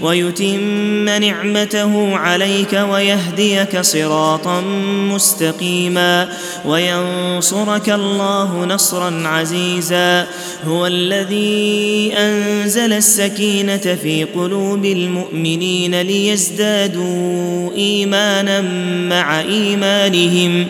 ويتم نعمته عليك ويهديك صراطا مستقيما وينصرك الله نصرا عزيزا هو الذي أنزل السكينة في قلوب المؤمنين ليزدادوا إيمانا مع إيمانهم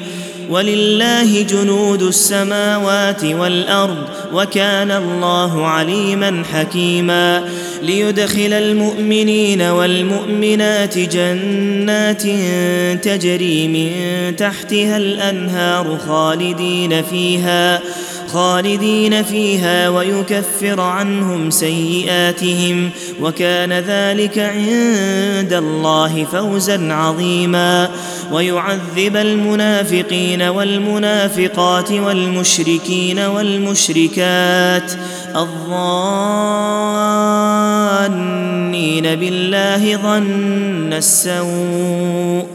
ولله جنود السماوات والأرض وكان الله عليما حكيما ليدخل المؤمنين والمؤمنات جنات تجري من تحتها الأنهار خالدين فيها خالدين فيها ويكفر عنهم سيئاتهم وكان ذلك عند الله فوزا عظيما. ويعذب المنافقين والمنافقات والمشركين والمشركات. الظانين بالله ظن السوء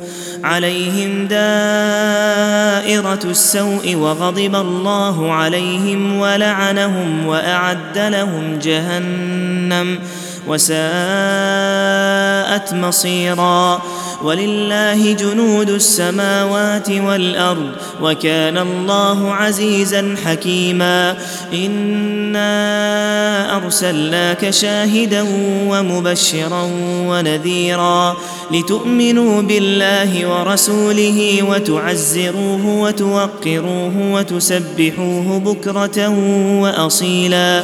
عليهم دائره السوء وغضب الله عليهم ولعنهم واعد لهم جهنم وساءت مصيرا ولله جنود السماوات والأرض وكان الله عزيزا حكيما إنا أرسلناك شاهدا ومبشرا ونذيرا لتؤمنوا بالله ورسوله وتعزروه وتوقروه وتسبحوه بكرة وأصيلا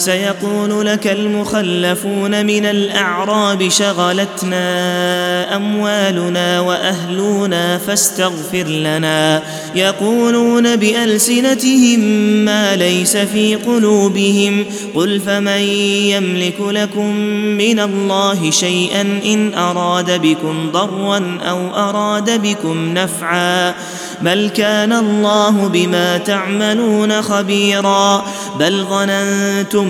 سيقول لك المخلفون من الأعراب شغلتنا أموالنا وأهلنا فاستغفر لنا. يقولون بألسنتهم ما ليس في قلوبهم. قل فمن يملك لكم من الله شيئا إن أراد بكم ضرا أو أراد بكم نفعا. بل كان الله بما تعملون خبيرا. بل ظننتم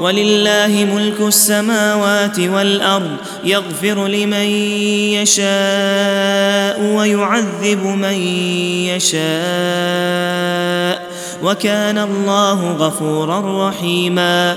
ولله ملك السماوات والأرض يغفر لمن يشاء ويعذب من يشاء وكان الله غفورا رحيما.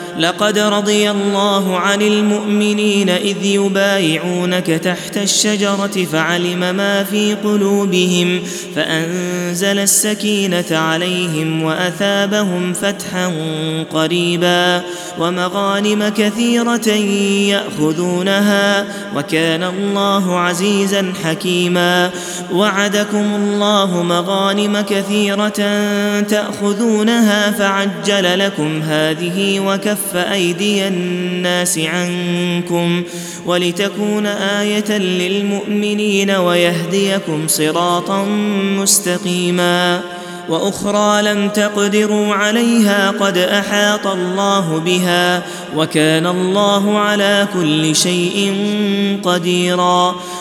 لقد رضي الله عن المؤمنين إذ يبايعونك تحت الشجرة فعلم ما في قلوبهم فأنزل السكينة عليهم وأثابهم فتحا قريبا ومغانم كثيرة يأخذونها وكان الله عزيزا حكيما وعدكم الله مغانم كثيرة تأخذونها فعجل لكم هذه وكف ايدي الناس عنكم ولتكون آية للمؤمنين ويهديكم صراطا مستقيما وأخرى لم تقدروا عليها قد أحاط الله بها وكان الله على كل شيء قديرا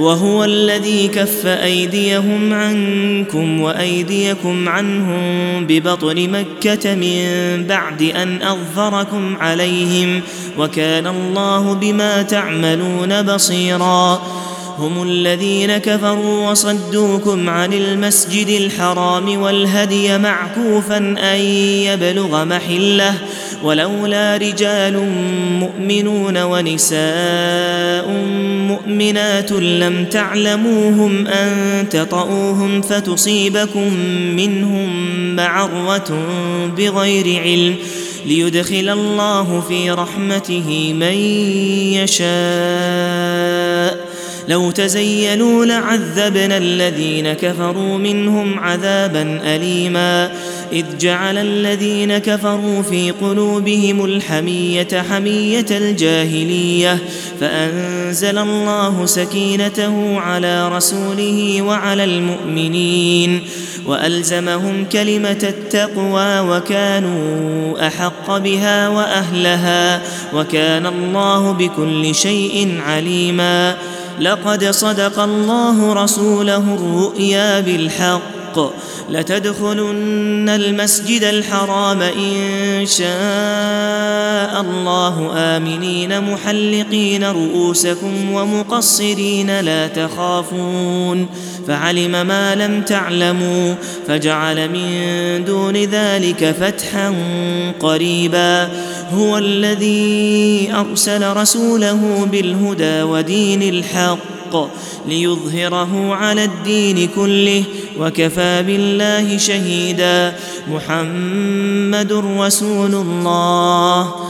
وهو الذي كف أيديهم عنكم وأيديكم عنهم ببطن مكة من بعد أن اظفركم عليهم وكان الله بما تعملون بصيرا. هم الذين كفروا وصدوكم عن المسجد الحرام والهدي معكوفا أن يبلغ محله ولولا رجال مؤمنون ونساء مؤمنات لم تعلموهم أن تطئوهم فتصيبكم منهم معرة بغير علم ليدخل الله في رحمته من يشاء. لو تزيلوا لعذبنا الذين كفروا منهم عذابا أليما. إذ جعل الذين كفروا في قلوبهم الحمية حمية الجاهلية فأنزل الله سكينته على رسوله وعلى المؤمنين وألزمهم كلمة التقوى وكانوا أحق بها وأهلها وكان الله بكل شيء عليما. لقد صدق الله رسوله الرؤيا بالحق. لتدخلن المسجد الحرام إن شاء الله. آمنين محلقين رؤوسكم ومقصرين لا تخافون. فعلم ما لم تعلموا فجعل من دون ذلك فتحا قريبا. هو الذي أرسل رسوله بالهدى ودين الحق ليظهره على الدين كله وكفى بالله شهيدا. محمد رسول الله.